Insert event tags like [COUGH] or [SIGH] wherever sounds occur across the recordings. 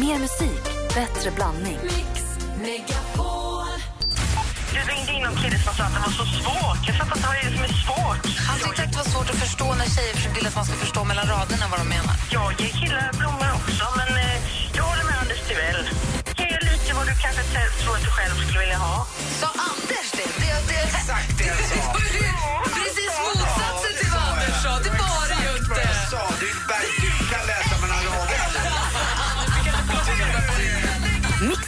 Mer musik, bättre blandning. Du ringde in någon kille som sa att det var så svårt. Jag fattar inte vad det är som är svårt. Han tyckte att det var svårt att förstå när tjejer vill att man ska förstå mellan raderna vad de menar. Jag ger killar blommor också, men eh, jag håller med Anders Timell. Ge lite vad du kanske tror att du själv skulle vilja ha. Sa Anders det? det, det Exakt det jag sa. [LAUGHS] Precis motsatsen till vad Anders sa. Det var det ju inte. jag sa. Du,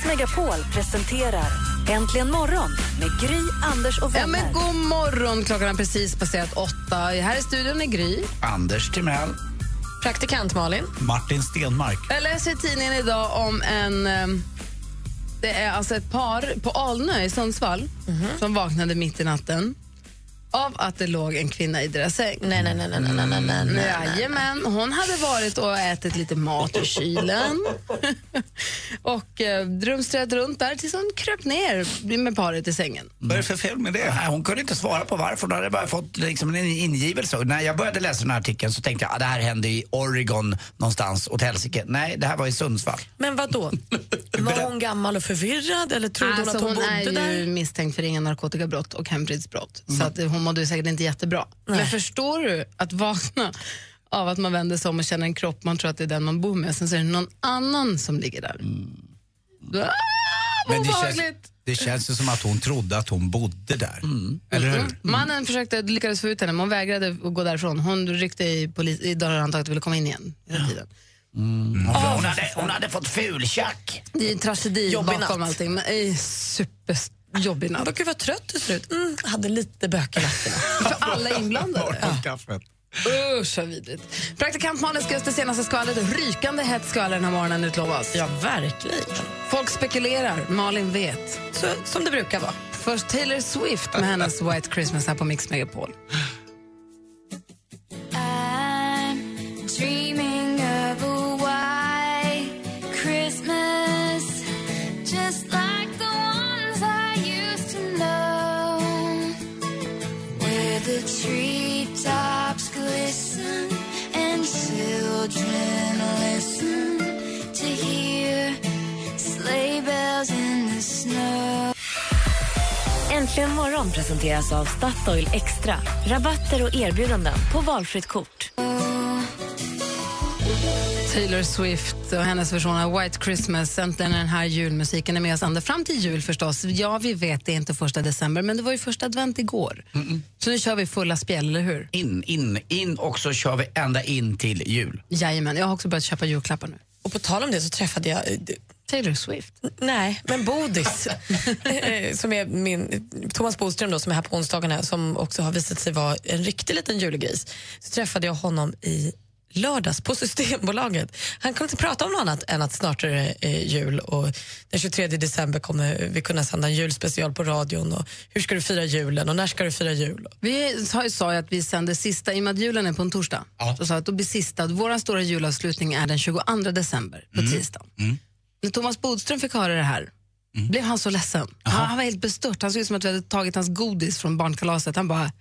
Megapol presenterar Äntligen morgon med Gry, Anders och Ja, vänner. men god morgon, klockan har precis passerat åtta. Här i studion är Gry. Anders Timell. Praktikant Malin. Martin Stenmark. Jag läser i tidningen idag om en... eh, Det är alltså ett par på Alnö i Sundsvall som vaknade mitt i natten av att det låg en kvinna i deras säng. Nej, nej, nej, nej, nej, nej, nej, nej. Jajamän, hon hade varit och ätit lite mat ur kylen [LAUGHS] och eh, drumstrat runt där tills hon kröp ner med paret i sängen. Vad är det för fel med det? Nej, hon kunde inte svara på varför. Hon hade bara fått liksom en ingivelse. Och när jag började läsa den här artikeln så tänkte jag att det här hände i Oregon någonstans åt helsike. Nej, det här var i Sundsvall. Men vad då? [LAUGHS] Var hon gammal och förvirrad eller trodde hon Alltså, att hon, hon är bodde ju där? misstänkt för ringa narkotikabrott och hemfridsbrott. Så att hon mådde ju säkert inte jättebra. Men förstår du att vakna av att man vänder sig om och känner en kropp, man tror att det är den man bor med, sen så är det någon annan som ligger där. Ah, Men det känns, det känns ju som att hon trodde att hon bodde där. Eller hur? Mannen försökte, lyckades få ut henne, men hon vägrade att gå därifrån. Hon ryckte i, polis, i dörrhandtaget och ville komma in igen. Hela tiden. Hon, hon, hade, hon hade fått fultjack. Det är en tragedi Jobbig bakom natt. allting. Men, eh, superjobbig natt. Gud vad trött du ser ut. Mm, hade lite bök i natten. [LAUGHS] För alla inblandade. Ja. Kaffet. Usch vad vidrigt. Praktikant Malin ska det senaste skvallret. Rykande hett skvaller den här morgonen utlovas. Ja, verkligen. Folk spekulerar, Malin vet. Så, som det brukar vara. Först Taylor Swift med hennes [LAUGHS] White Christmas här på Mix Megapol. Äntligen morgon presenteras av Statoil Extra. Rabatter och erbjudanden på valfritt kort. Taylor Swift och hennes version av White Christmas. Äntligen är den här julmusiken är med oss ända fram till jul förstås. Ja, vi vet det är inte första december, men det var ju första advent igår. Så nu kör vi fulla spjäll, eller hur? In, in, in och så kör vi ända in till jul. Jajamän, jag har också börjat köpa julklappar nu. Och på tal om det så träffade jag eh, Taylor Swift. Nej, men Bodis, [LAUGHS] eh, som är min, Thomas Bodström då, som är här på onsdagarna som också har visat sig vara en riktig liten julgris. Så träffade jag honom i lördags på Systembolaget. Han kunde inte prata om något annat än att snart är det eh, jul och den 23 december kommer vi kunna sända en julspecial på radion och hur ska du fira julen och när ska du fira jul? Vi sa, ju att vi sänder sista, i och med att julen är på en torsdag, så sa att då blir sista, vår stora julavslutning är den 22 december på tisdagen. När Thomas Bodström fick höra det här blev han så ledsen. Han, han var helt bestört. Han såg ut som att vi hade tagit hans godis från barnkalaset. Han bara,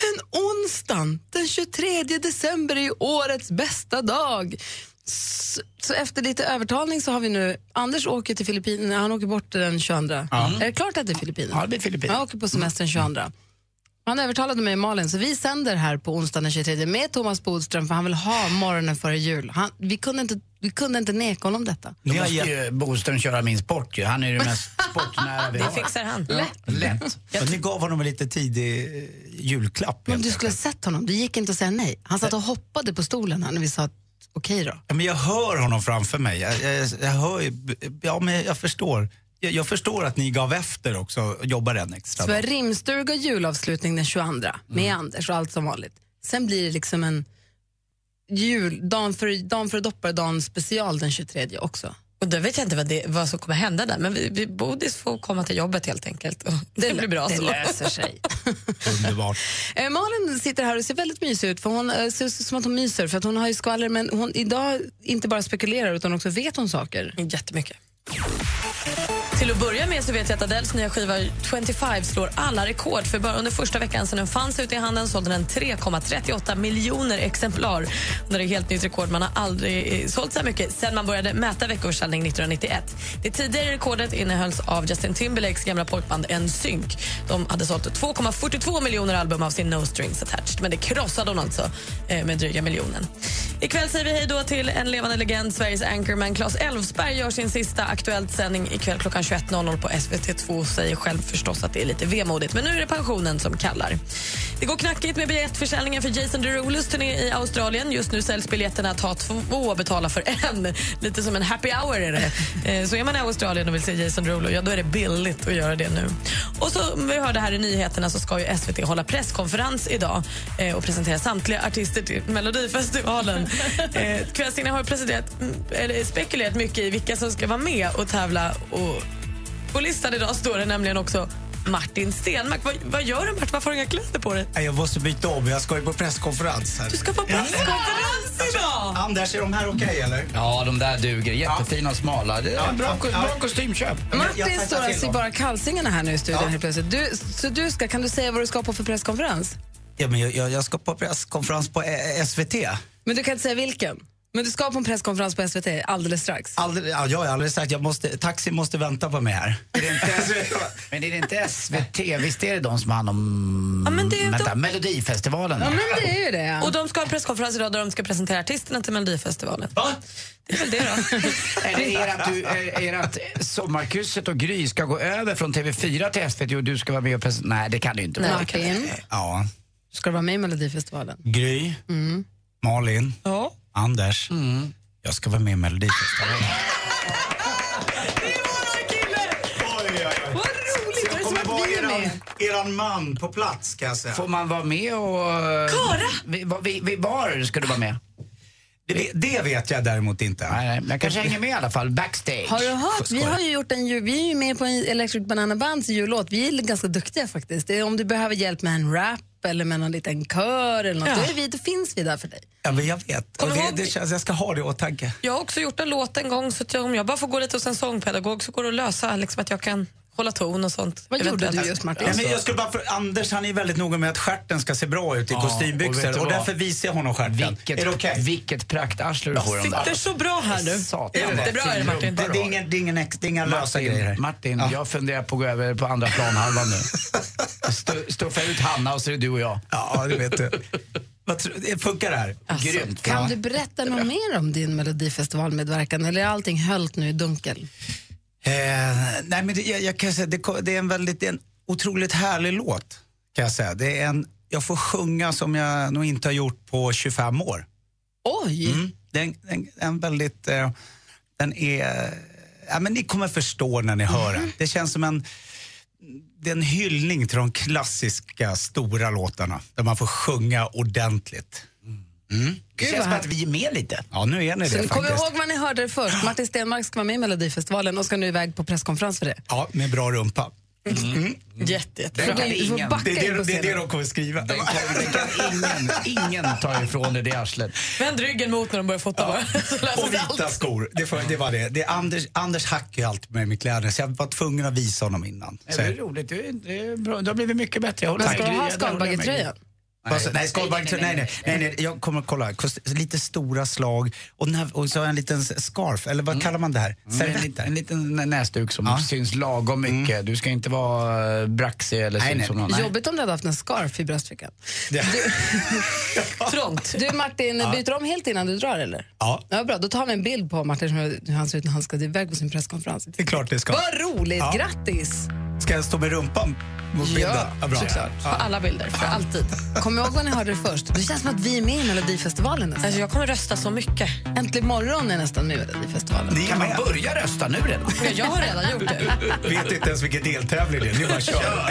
men onsdagen den 23 december är årets bästa dag. Så, så efter lite övertalning så har vi nu, Anders åker till Filippinerna, han åker bort den 22. Är det klart att det är Filippinerna? Ja, det blir Filippinerna. Jag åker på semestern 22. Han övertalade mig Malin, så vi sänder här på onsdagen den 23 med Thomas Bodström för han vill ha morgonen före jul. Han, vi, kunde inte, vi kunde inte neka honom detta. Då Ni har måste ju Boström köra min sport ju. Han är ju det mest [LAUGHS] sportnära vi Det har. fixar han. Lätt. Och ni gav honom en lite tidig eh, julklapp. Men du skulle ha sett honom, det gick inte att säga nej. Han satt och hoppade på stolen här när vi sa att okej då. Ja, men jag hör honom framför mig. Jag, jag, jag, hör, ja, men jag förstår. Jag, jag förstår att ni gav efter också och jobbade en extra Så dag. rimstuga och julavslutning den 22 med Anders och allt som vanligt. Sen blir det liksom en jul, dagen för, dagen för dopparedagen special den 23 också. Och då vet jag inte vad, det, vad som kommer hända där, men vi, vi, Bodis får komma till jobbet helt enkelt. Det, blir bra det så. löser sig. [LAUGHS] Underbart. Eh, Malin sitter här och ser väldigt mysig ut. För hon eh, ser ut som att hon myser för att hon har ju skvaller men hon idag inte bara spekulerar utan också vet hon saker. Jättemycket. Till att börja med så vet jag att Adeles nya skiva 25 slår alla rekord. För bara under första veckan sedan den fanns ute i handeln sålde den 3,38 miljoner exemplar. Det är ett helt nytt rekord. Man har aldrig eh, sålt så här mycket sedan man började mäta veckoförsäljning 1991. Det tidigare rekordet innehölls av Justin Timberlakes gamla pojkband NSYNC. De hade sålt 2,42 miljoner album av sin No Strings Attached. Men det krossade hon alltså eh, med dryga miljonen. Ikväll säger vi hej då till en levande legend. Sveriges anchorman Claes Elfsberg gör sin sista Aktuellt sändning ikväll klockan 21.00 på SVT2 säger själv förstås att det är lite vemodigt. Men nu är det pensionen som kallar. Det går knackigt med biljettförsäljningen för Jason Derulos turné i Australien. Just nu säljs biljetterna ta två och betala för en. Lite som en happy hour är det. Eh, Så är man i Australien och vill se Jason Derulo, ja, då är det billigt att göra det nu. Och så, som vi hörde här i nyheterna så ska ju SVT hålla presskonferens idag eh, och presentera samtliga artister till Melodifestivalen. [LAUGHS] Eh, Kvällstidningarna har presenterat, mm, eller spekulerat mycket i vilka som ska vara med och tävla. Och på listan idag står det nämligen också Martin Stenmark. Vad, vad gör du Martin? Varför har du inga kläder på dig? Jag måste byta om, jag ska ju på presskonferens. Här. Du ska på presskonferens idag! Anders, är de här okej eller? Ja, de där duger. Jättefina och smala. Det är Ja, bra, ja, ja. bra kostymköp. Martin står alltså i bara kalsingarna här nu i studion Ja. helt plötsligt. Du, så du ska, kan du säga vad du ska på för presskonferens? Ja, men jag, jag, jag ska på presskonferens på eh, SVT. Men du kan inte säga vilken? Men du ska på en presskonferens på SVT alldeles strax. Aldrig, ja, jag har aldrig sagt jag måste, taxi måste vänta på mig här. Är det inte, men är det inte SVT? Visst är det de som har hand om Ja, men det är vänta, de- Melodifestivalen? Ja, men det är ju det. Och de ska ha en presskonferens idag där de ska presentera artisterna till Melodifestivalen. Va? Det är väl det då. [LAUGHS] Är det er att, du, är är att Sommarkrysset och Gry ska gå över från TV4 till SVT och du ska vara med och presentera? Nej, det kan du inte. vara. Martin, Ja, ska du vara med i Melodifestivalen? Gry, Malin, Ja. Anders. Jag ska vara med i Melodifestivalen. Vad roligt! Jag kommer vara eran, eran man på plats kan jag säga. Får man vara med och... Kara! Vi, vi, vi, var ska du vara med? Det, det vet jag däremot inte. Nej, nej, men jag kanske hänger med i alla fall, backstage. Har du hört? Vi har ju gjort en jul, vi är ju med på en Electric Banana Bands jullåt. Vi är ganska duktiga faktiskt. Det är, om du behöver hjälp med en rap eller med någon liten kör eller något, Ja. då, är vi, då finns vi där för dig. Ja, men jag vet. Och Kommer det, ihåg- det känns, jag ska ha det i åtanke. Jag har också gjort en låt en gång så att jag, om jag bara får gå lite hos en sångpedagog så går det att lösa liksom, att jag kan hålla ton och sånt. Vad gjorde du just Martin? Ja, men jag skulle bara för, Anders han är väldigt noga med att stjärten ska se bra ut i Ja, och kostymbyxor och, vad? därför visar jag honom stjärten. Vilket, är det okej? vilket praktarsle du får Sitter där. så bra här nu. Satan. Jättebra är det Martin. Det, det, är ingen, det är ingen, ex, det är inga lösa grejer här. Martin, Martin Ja. jag funderar på att gå över på andra planhalvan nu. [LAUGHS] Stu- Stuffa ut Hanna och så är det du och jag. Ja, det vet du. Funkar det här? Grymt. Kan du berätta något mer om din Melodifestivalmedverkan eller är allting höllt nu i dunkel? Eh, nej, men det, jag, jag kan säga, det, det, är en väldigt, det är en otroligt härlig låt. Kan jag, säga. Det är en, jag får sjunga som jag nog inte har gjort på 25 år. Oj! Mm. Den, den, en väldigt... Eh, den är... Ja, men ni kommer förstå när ni hör den. Det känns som en... Det är en hyllning till de klassiska stora låtarna där man får sjunga ordentligt. Det känns som att vi är med lite. Ja, nu är ni Så det kom faktiskt. ihåg vad ni hörde det först. Martin Stenmark ska vara med i Melodifestivalen och ska nu iväg på presskonferens för det. Ja, med bra rumpa. Jätte, jätte. Den kan ingen, Det på det, det, är det de kommer skriva. den kan, den kan ingen, ingen ta ifrån dig det arslet. Vänd ryggen mot när de börjar fota bara. Så [LAUGHS] Och vita allt. skor. Det, får, det var det. det är Anders, Anders hackar ju alltid med mig kläder så jag var tvungen att visa honom innan. Det Så, är roligt, det är, det är bra. du har blivit mycket bättre. Jag Men ska du ha Jag- med. skalbaggetröjan? nej, nej, nej, nej, nej, nej, jag kommer att kolla. Lite stora slag och, när, och så en liten scarf, eller vad kallar man det här? Mm, En, liten- en liten nä- näsduk som Ja. syns lagom mycket. Du ska inte vara eh, braxig eller Nej, ut nej. som någon. Jobbigt om du hade haft en scarf i bröstfickan. [LAUGHS] Trångt. Du Martin, byter du om helt innan du drar eller? Ja, Ja, bra. Då tar vi en bild på Martin som hur han ser ut när han ska iväg på sin presskonferens. det är klart det ska. Vad roligt! Ja. Grattis! Ska jag stå med rumpan mot Ja, bilden? bra. såklart. På alla bilder, för alltid. Kom ihåg vad ni hörde det först. Det känns som att vi är med i Melodifestivalen nästan. Alltså, jag kommer rösta så mycket. Äntligen morgon är nästan med i Melodifestivalen. Ni är Kan man med. börja rösta nu redan? Ja, Jag har redan gjort det. [LAUGHS] Vet inte ens vilken deltävling det är. Ni bara kör.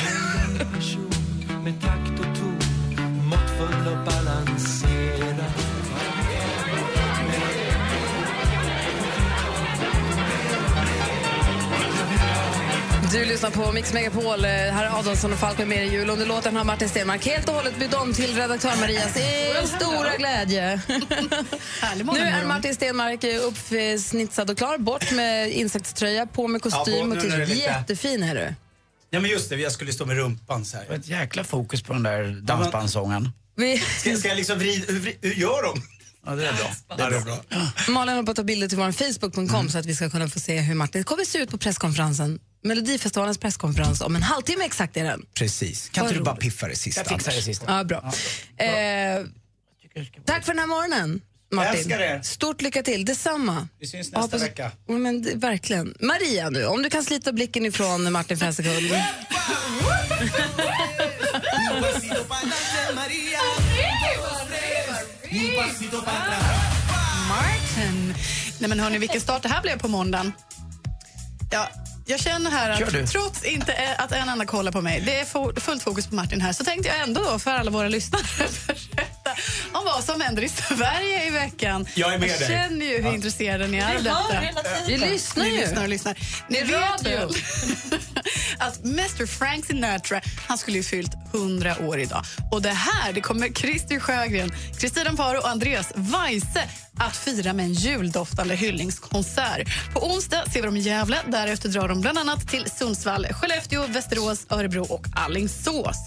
Du lyssnar på Mix Megapol. Eh, Här är Adolfsson och Falk med mer i jul. Under låten har Martin Stenmark helt och hållet bytt om till redaktör Marias stora glädje. nu är Martin Stenmark eh, uppsnitsad och klar. Bort med insektströja, på med kostym och det t-shirt. Jättefin är du. Ja men just det, jag skulle stå med rumpan så här. Ett jäkla fokus på den där dansbandssången. Vi, Ska, ska jag liksom vrida, hur, vri- hur gör de? Ja, det är bra. Det är bra. Malin har på att ta bilder till vår Facebook.com Mm. så att vi ska kunna få se hur Martin kommer se ut på presskonferensen. Melodifestivalens presskonferens om en halvtimme exakt är den. Precis. Kan Vad inte du bara roligt. piffa det sista? Jag fixar det sista. Ja, bra. Eh, tack för den här morgonen, Martin. älskar er. Stort lycka till. Detsamma. Vi syns nästa hoppas- vecka. Ja, men, det- verkligen. Maria nu, om du kan slita blicken ifrån Martin för en sekund. Martin. Nej men hörni, vilken start det här blev på måndagen. Ja, jag känner här att trots inte är- att en enda kollar på mig, det är fullt fokus på Martin här, så tänkte jag ändå då för alla våra lyssnare [LAUGHS] om vad som händer i Sverige i veckan. Jag är med jag dig. känner ju hur intresserade ni är av detta. Vi lyssnar Ni ju. lyssnar och lyssnar. Ni vet radio. väl [LAUGHS] att Mr Frank Sinatra han skulle ju fyllt 100 år idag. Och det här det kommer Christer Sjögren, Kristina Paro och Andreas Weise att fira med en juldoftande hyllningskonsert. På onsdag ser vi dem i Gävle. Därefter drar de bland annat till Sundsvall, Skellefteå, Västerås, Örebro och Alingsås.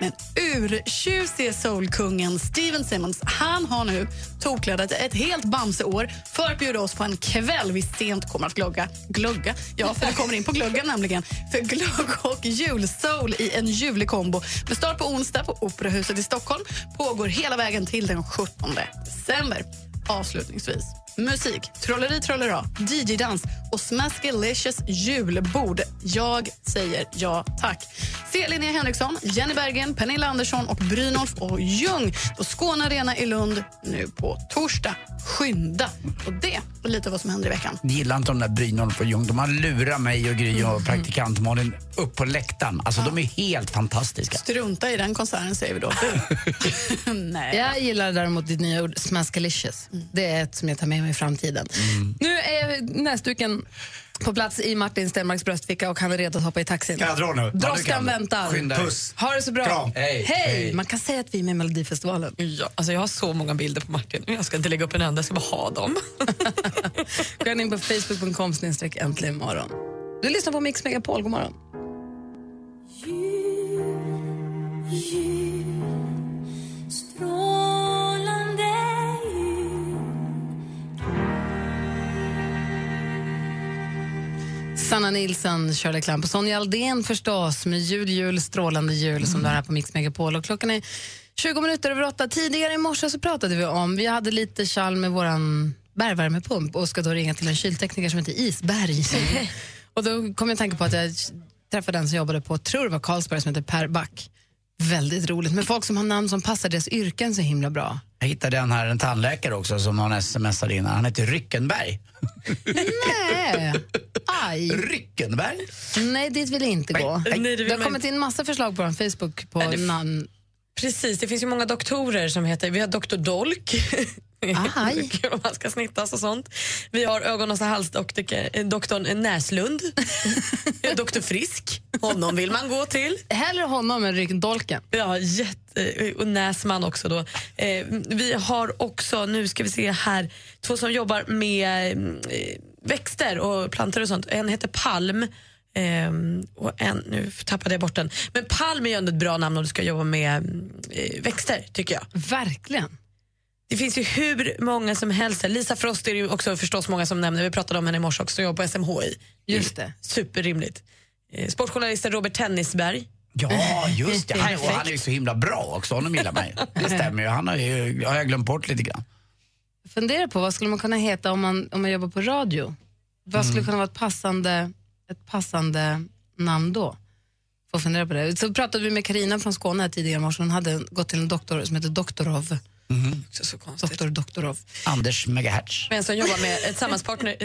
Men urtjusige soulkungen Steven Simmons han har nu tokladdat ett helt Bamseår för att bjuda oss på en kväll vi sent kommer att glögga. Glögga? Ja, för vi kommer in på glöggen nämligen. För glögg och julsoul i en ljuvlig kombo med start på onsdag på Operahuset i Stockholm pågår hela vägen till den 17 december. Avslutningsvis musik, trolleri trollera, DJ-dans och Smaskalicious julbord. Jag säger ja tack. Se Linnea Henriksson, Jenny Bergen, Pernilla Andersson och Brynolf och Ljung på Skåne Arena i Lund nu på torsdag. Skynda! Och det lite vad som händer i veckan. Ni gillar inte de där Brynolf och Ljung. De har lurat mig och Gry och praktikant Malin upp på läktaren. Alltså de är helt fantastiska. Strunta i den konserten säger vi då. [LAUGHS] Nej. Jag gillar däremot ditt nya ord, smaskalicious. Det är ett som jag tar med mig i framtiden. Nu är näsduken på plats i Martin Stenmarks bröstficka och han är redo att hoppa i taxin. Kan jag dra nu? Droskan kan. väntar. Puss. Ha det så bra. Hej. Hej. Hej. Man kan säga att vi är med i Melodifestivalen. Ja, alltså jag har så många bilder på Martin. Jag ska inte lägga upp en enda, jag ska bara ha dem. [LAUGHS] Gå in på facebook.com snedstreck äntligen imorgon. Du lyssnar på Mix Megapol. God morgon. Sanna Nilsson, Shirley Clamp och Sonja Aldén förstås med jul, jul, strålande jul som du har här på Mix Megapol. Och klockan är 20 minuter över åtta. Tidigare i morse så pratade vi om, vi hade lite kall med våran bergvärmepump och ska då ringa till en kyltekniker som heter Isberg. [LAUGHS] och då kom jag att tänka på att jag träffade en som jobbade på, tror det var Carlsberg, som heter Per Back. Väldigt roligt med folk som har namn som passar deras yrken så himla bra. Jag hittade en här, en tandläkare också som någon smsade in. Han heter Ryckenberg. Nej, aj. Ryckenberg? Nej, dit vill jag inte gå. Nej, det vill Det har man kommit in massa förslag på vår Facebook på Nej, det- namn. Precis, det finns ju många doktorer som heter, vi har doktor Dolk. Aj. Om [LAUGHS] man ska snittas och sånt. Vi har ögon och halsdoktorn Näslund. [LAUGHS] Doktor Frisk, honom vill man gå till. Hellre honom än ryggdolken. Ja, jätte, och Näsman också då. Eh, vi har också, nu ska vi se här, två som jobbar med eh, växter och plantor och sånt. En heter Palm. Ehm, och en, nu tappade jag bort den. Men Palm är ju ändå ett bra namn om du ska jobba med eh, växter tycker jag. Verkligen. Det finns ju hur många som helst. Lisa Frost är det ju också förstås många som nämner. Vi pratade om henne i morse också, jobbar på SMHI. Just det. Superrimligt. Eh, Sportjournalisten Robert Tennisberg. Ja, just det. Han, och han är ju så himla bra också. Honom gillar man ju. Det stämmer ju. Han har ju, har jag glömt bort lite grann. Jag funderar på vad skulle man kunna heta om man, om man jobbar på radio? Vad skulle kunna vara ett passande, ett passande namn då? Får fundera på det. Så pratade vi med Karina från Skåne här tidigare i morse. Hon hade gått till en doktor som heter Doktorov. Också så konstigt. Doktor Doktorov. Anders Megahertz. Men som jobbar med ett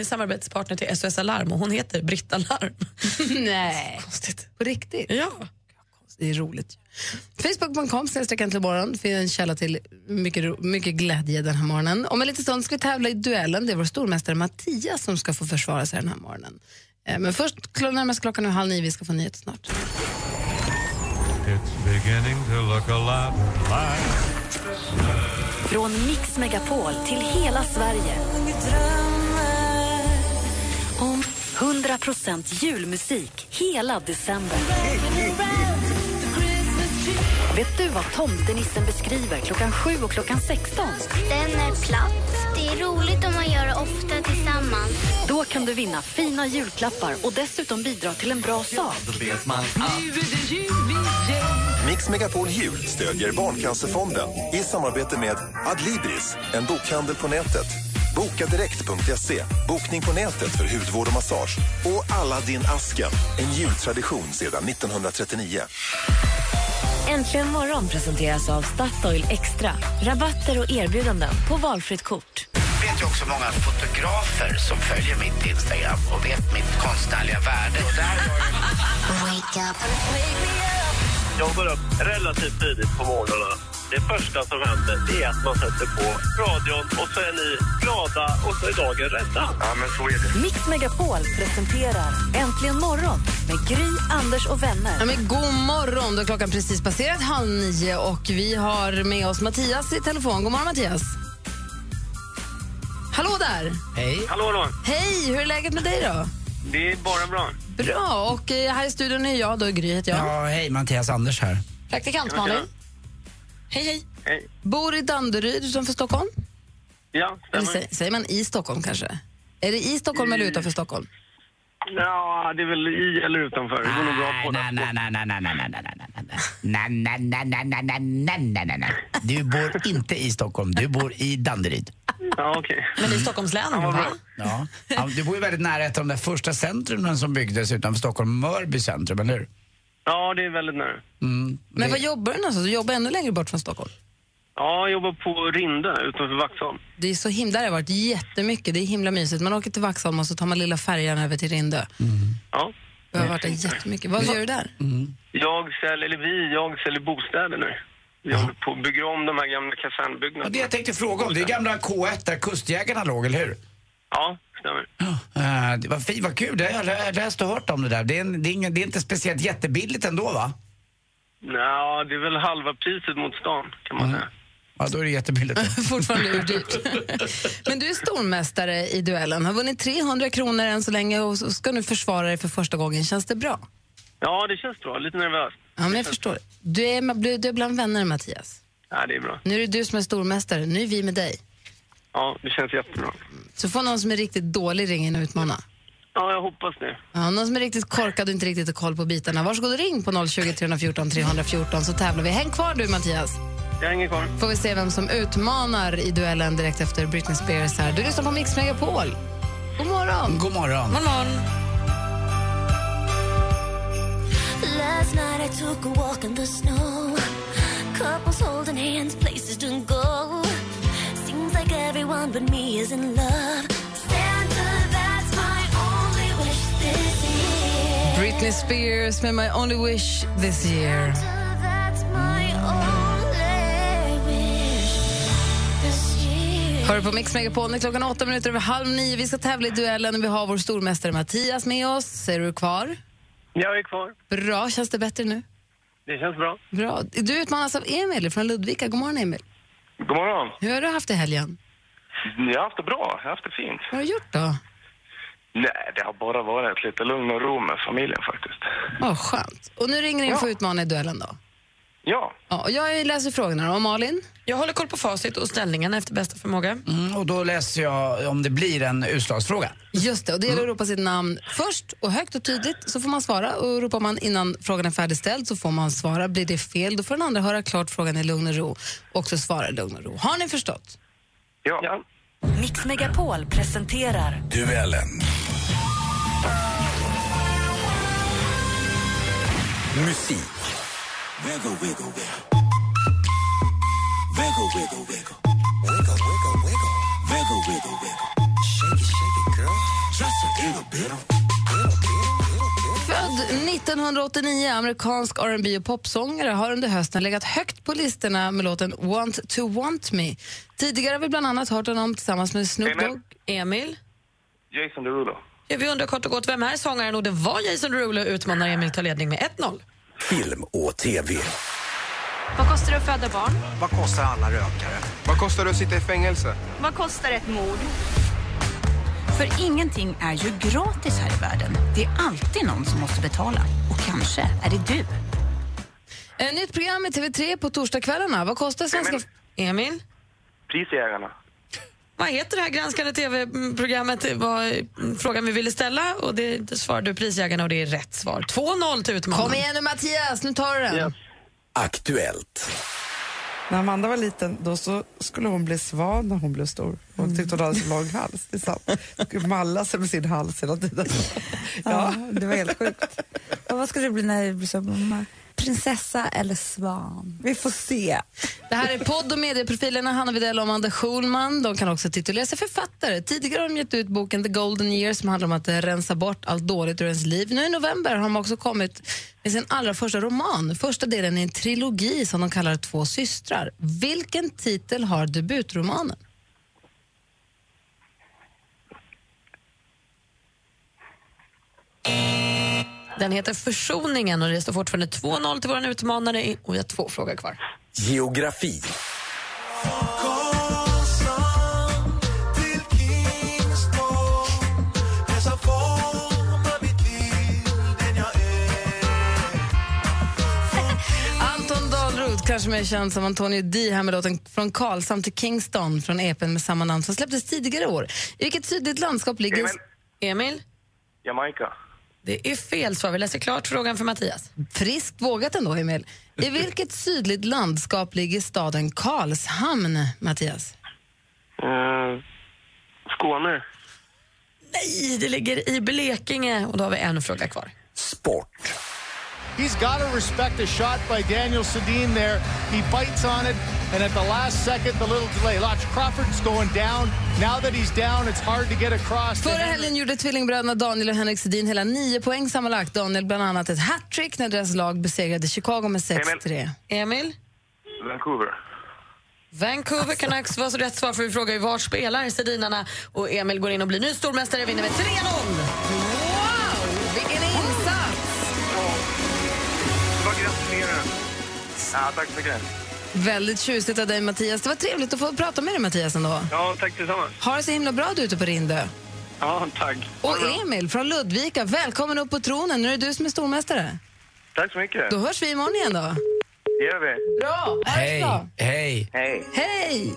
samarbetspartner, [LAUGHS] till SOS Alarm och hon heter Britta Larm. [LAUGHS] Nej, Konstigt. på riktigt? Ja. Det är roligt. Facebook.com morgon för en källa till mycket, mycket glädje den här morgonen. Om en liten stund ska vi tävla i duellen. Det är vår stormästare Mattias som ska få försvara sig den här morgonen. Eh, Men först närmast klockan är halv nio. Vi ska få nyheter snart. It's beginning to look a lot like Från Mix Megapol till hela Sverige. Om 100% julmusik hela december. Vet du vad tomtenissen beskriver klockan 7 och klockan 16? Den är platt. Det är roligt om man gör det ofta tillsammans. Då kan du vinna fina julklappar och dessutom bidra till en bra sak. Mix Megapol Jul stödjer Barncancerfonden i samarbete med Adlibris, en bokhandel på nätet. Bokadirekt.se, bokning på nätet för hudvård och massage. Och Aladdin Asken, en jultradition sedan 1939. Äntligen morgon presenteras av Statoil Extra. Rabatter och erbjudanden på valfritt kort. Jag vet ju också många fotografer som följer mitt Instagram och vet mitt konstnärliga värde. Och där Jag går upp relativt tidigt på morgnarna. Det första som händer det är att man sätter på radion och så är ni glada och så är dagen rädda. Ja, men så är det. Mix Megapol presenterar Äntligen morgon med Gry, Anders och vänner. Ja, men god morgon, då är klockan precis passerat halv nio och vi har med oss Mattias i telefon. God morgon Mattias. Hallå där! Hej. Hallå då. Hej, hur är läget med dig då? Det är bara bra. Bra, och eh, här i studion är jag, då är Gry heter jag. Ja, hej Mattias Anders här. Praktikant Malin. Hej, hej. Hej. Bor i Danderyd utanför Stockholm? Ja, Eller stämmer. sä- säger man i Stockholm kanske? Är det i Stockholm eller utanför Stockholm? Ja, det är väl i eller utanför. Det går nog bra på Nej, nej, nej, nej, nej, nej, nej, nej, nej, nej, nej, nej, nej, nej, nej, nej, nej, nej, nej, nej. Du bor inte i Stockholm, du bor i Danderyd. Ja, okej. Men i Stockholms län, va? Ja, du bor ju väldigt nära ett av de där första centrumen som byggdes utanför Stockholm, Mörby centrum, eller hur? Ja, det är väldigt nära. Mm. Men Det- vad jobbar du någonstans? Du jobbar ännu längre bort från Stockholm. Ja, jag jobbar på Rinde utanför Vaxholm. Det är så himla, där har jag varit jättemycket. Det är himla mysigt. Man åker till Vaxholm och så tar man lilla färjan över till Rindö. Ja. Jag har varit där jättemycket. Vad gör du där? Jag säljer, eller vi, jag säljer bostäder nu. Vi håller på att bygga om de här gamla Ja, kasernbyggnaderna. det jag tänkte fråga om, det är gamla K1 där Kustjägarna låg, eller hur? Ja, stämmer. Uh, det var fint, vad kul. Det har jag lä- läst och hört om det där. Det är, en, det, är ingen, det är inte speciellt jättebilligt ändå, va? Ja, det är väl halva priset mot stan, kan man säga. Ja, då är det jättebilligt. [LAUGHS] Fortfarande urdyrt. [LAUGHS] Men du är stormästare i duellen. Har vunnit 300 kronor än så länge och ska nu försvara dig för första gången. Känns det bra? Ja, det känns bra. Lite nervöst. Ja, men jag förstår. Du är, du är bland vänner, Mattias. Ja, det är bra. Nu är det du som är stormästare. Nu är vi med dig. Ja, det känns jättebra. Så får någon som är riktigt dålig ringa in och utmana. Ja, jag hoppas det. Ja, någon som är riktigt korkad och inte riktigt har koll på bitarna. Varsågod och ring på 020 314 314 så tävlar vi. Häng kvar du, Mattias. Jag hänger kvar. Får vi se vem som utmanar i duellen direkt efter Britney Spears här. Du lyssnar på Mix Megapol. God morgon! God morgon. God morgon. Last night I took a walk in the snow. Couples holding hands, places to go. Everyone but me is in love. Santa, that's my only wish this year. Britney Spears med My Only Wish This Year. Santa, that's my only wish this year. Hör på Mix Megapol klockan är åtta minuter över halv nio. Vi ska tävla i duellen och vi har vår stormästare Mattias med oss. Ser du kvar? Jag är kvar. Bra, känns det bättre nu? Det känns bra. Bra. Du utmanas av Emil från Ludvika. God morgon Emil. God morgon. Hur har du haft det i helgen? Jag har haft det bra. Jag har haft det fint. Vad har du gjort då? Nej, det har bara varit lite lugn och ro med familjen faktiskt. Vad skönt. Och nu ringer in för att utmana i duellen då. Ja. Ja, och jag läser frågorna då. Och Malin? Jag håller koll på facit och ställningarna efter bästa förmåga. Mm, och då läser jag om det blir en utslagsfråga. Just det, och det gäller att ropa sitt namn först och högt och tydligt så får man svara. Och ropar man innan frågan är färdigställd så får man svara. Blir det fel då får den andra höra klart frågan i lugn och ro och också svara i lugn och ro. Har ni förstått? Ja. ja. Mix Megapol presenterar Duellen. Musik. Wiggle, wiggle, wiggle. Wiggle, wiggle, wiggle. Wiggle, wiggle, wiggle. Wiggle, wiggle, wiggle. Shake it, shake it, girl. Just a little bit. Född 1989, amerikansk R&B och popsångare har under hösten legat högt på listorna med låten Want to want me. Tidigare har vi bland annat hört honom tillsammans med Snoop. Dogg. Emil? Jason Derulo. Ja, vi undrar kort och gott vem är sångaren och det var Jason Derulo utmanar Emil tar ledning med 1-0. Film och TV. Vad kostar det att föda barn? Vad kostar alla rökare? Vad kostar det att sitta i fängelse? Vad kostar ett mord? För ingenting är ju gratis här i världen. Det är alltid någon som måste betala. Och kanske är det du. Ett nytt program i TV3 på torsdagskvällarna. Vad kostar svenska... Emil? Prisjägarna. Vad heter det här granskande tv-programmet? Det var eh, frågan vi ville ställa och det, det svarade du prisjägarna och det är rätt svar. 2-0 till utmanaren. Kom igen nu Mattias, nu tar du den. Aktuellt. När Amanda var liten då så skulle hon bli svan när hon blev stor. Hon tyckte hon hade så lång hals. Det är sant. Hon skulle malla sig med sin hals hela tiden. Ja, det var helt sjukt. Och vad ska du bli när du blir som mamma? Prinsessa eller svan? Vi får se. Det här är podd och medieprofilerna Hanna Widell och Amanda Schulman. De kan också titulera sig författare. Tidigare har de gett ut boken The Golden Years som handlar om att rensa bort allt dåligt ur ens liv. Nu i november har de också kommit med sin allra första roman. Första delen i en trilogi som de kallar Två systrar. Vilken titel har debutromanen? Den heter Försoningen och det står fortfarande 2-0 till vår utmanare och vi har två frågor kvar. Geografi. [LAUGHS] Kanske mer känd som Antonio D här med låten Från Karlshamn till Kingston från EPn med samma namn som släpptes tidigare år. I vilket sydligt landskap ligger... Emil. Emil? Jamaica. Det är fel svar. Vi läser klart frågan för Mattias. Friskt vågat ändå, Emil. I [LAUGHS] vilket sydligt landskap ligger staden Karlshamn, Mattias? Uh, Skåne. Nej, det ligger i Blekinge och då har vi en fråga kvar. Sport. He's got to respect a shot by Daniel Sedin there. He bites on it, and at the last second, the little delay. Watch, Crawford's going down. Now that he's down, it's hard to get across. Förra helgen gjorde tvillingbröderna Daniel och Henrik Sedin hela nio poäng sammanlagt. Daniel bland annat ett hattrick när deras lag besegrade Chicago med 6-3. Emil? Vancouver. Vancouver Canucks var så rätt svar för vi frågar ju var spelar Sedinarna och Emil går in och blir ny stormästare vinner med 3-0. Gratulerar. Ja, tack så mycket. Väldigt tjusigt av dig Mattias. Det var trevligt att få prata med dig Mattias ändå. Ja, tack tillsammans. Ha det så himla bra du ute på Rindö. Ja, tack. Och Emil från Ludvika, välkommen upp på tronen. Nu är det du som är stormästare. Tack så mycket. Då hörs vi imorgon igen då. Det gör vi. Bra, det Hej, hej. Hej. Hej!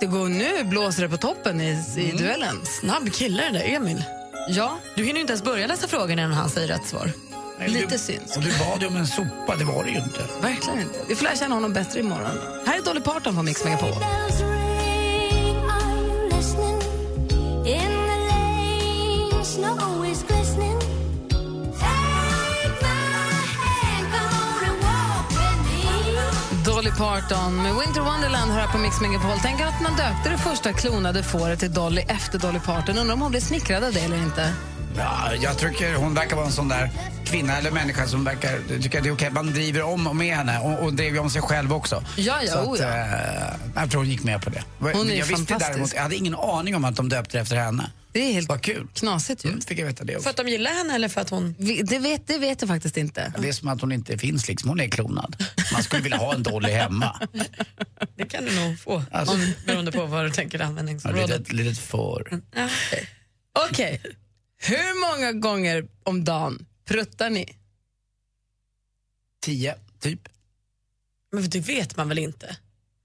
Det går nu blåser det på toppen i, i duellen. Snabb kille den där Emil. Ja. Du hinner ju inte ens börja läsa frågorna innan han säger rätt svar. Lite synd. Och du bad ju om en sopa, det var det ju inte. Verkligen inte. Vi får lära känna honom bättre imorgon. Här är Dolly Parton på Mix Megapol. Dolly Parton med Winter Wonderland här på Mix Megapol. Tänk att man döpte det första klonade fåret till Dolly efter Dolly Parton. Undrar om hon blev smickrad av det eller inte. Ja, jag tycker hon verkar vara en sån där kvinna eller människa som verkar tycka att det är okej att man driver om och med henne och, och driver om sig själv också. Ja, ja, Så oh att, ja. eh, jag tror hon gick med på det. Hon är jag visste fantastisk. däremot, jag hade ingen aning om att de döpte det efter henne. Det är helt Vad kul. knasigt ju. Mm, fick jag veta det För också. att de gillar henne eller för att hon... Det vet, det vet jag faktiskt inte. Det är som att hon inte finns liksom, hon är klonad. Man skulle vilja ha en Dolly hemma. [LAUGHS] Det kan du nog få, Alltså. om, beroende på vad du tänker Ja, användningsområdet. litet, litet får. Ja. Okej. Hur många gånger om dagen pruttar ni? Tio, typ. Men det vet man väl inte?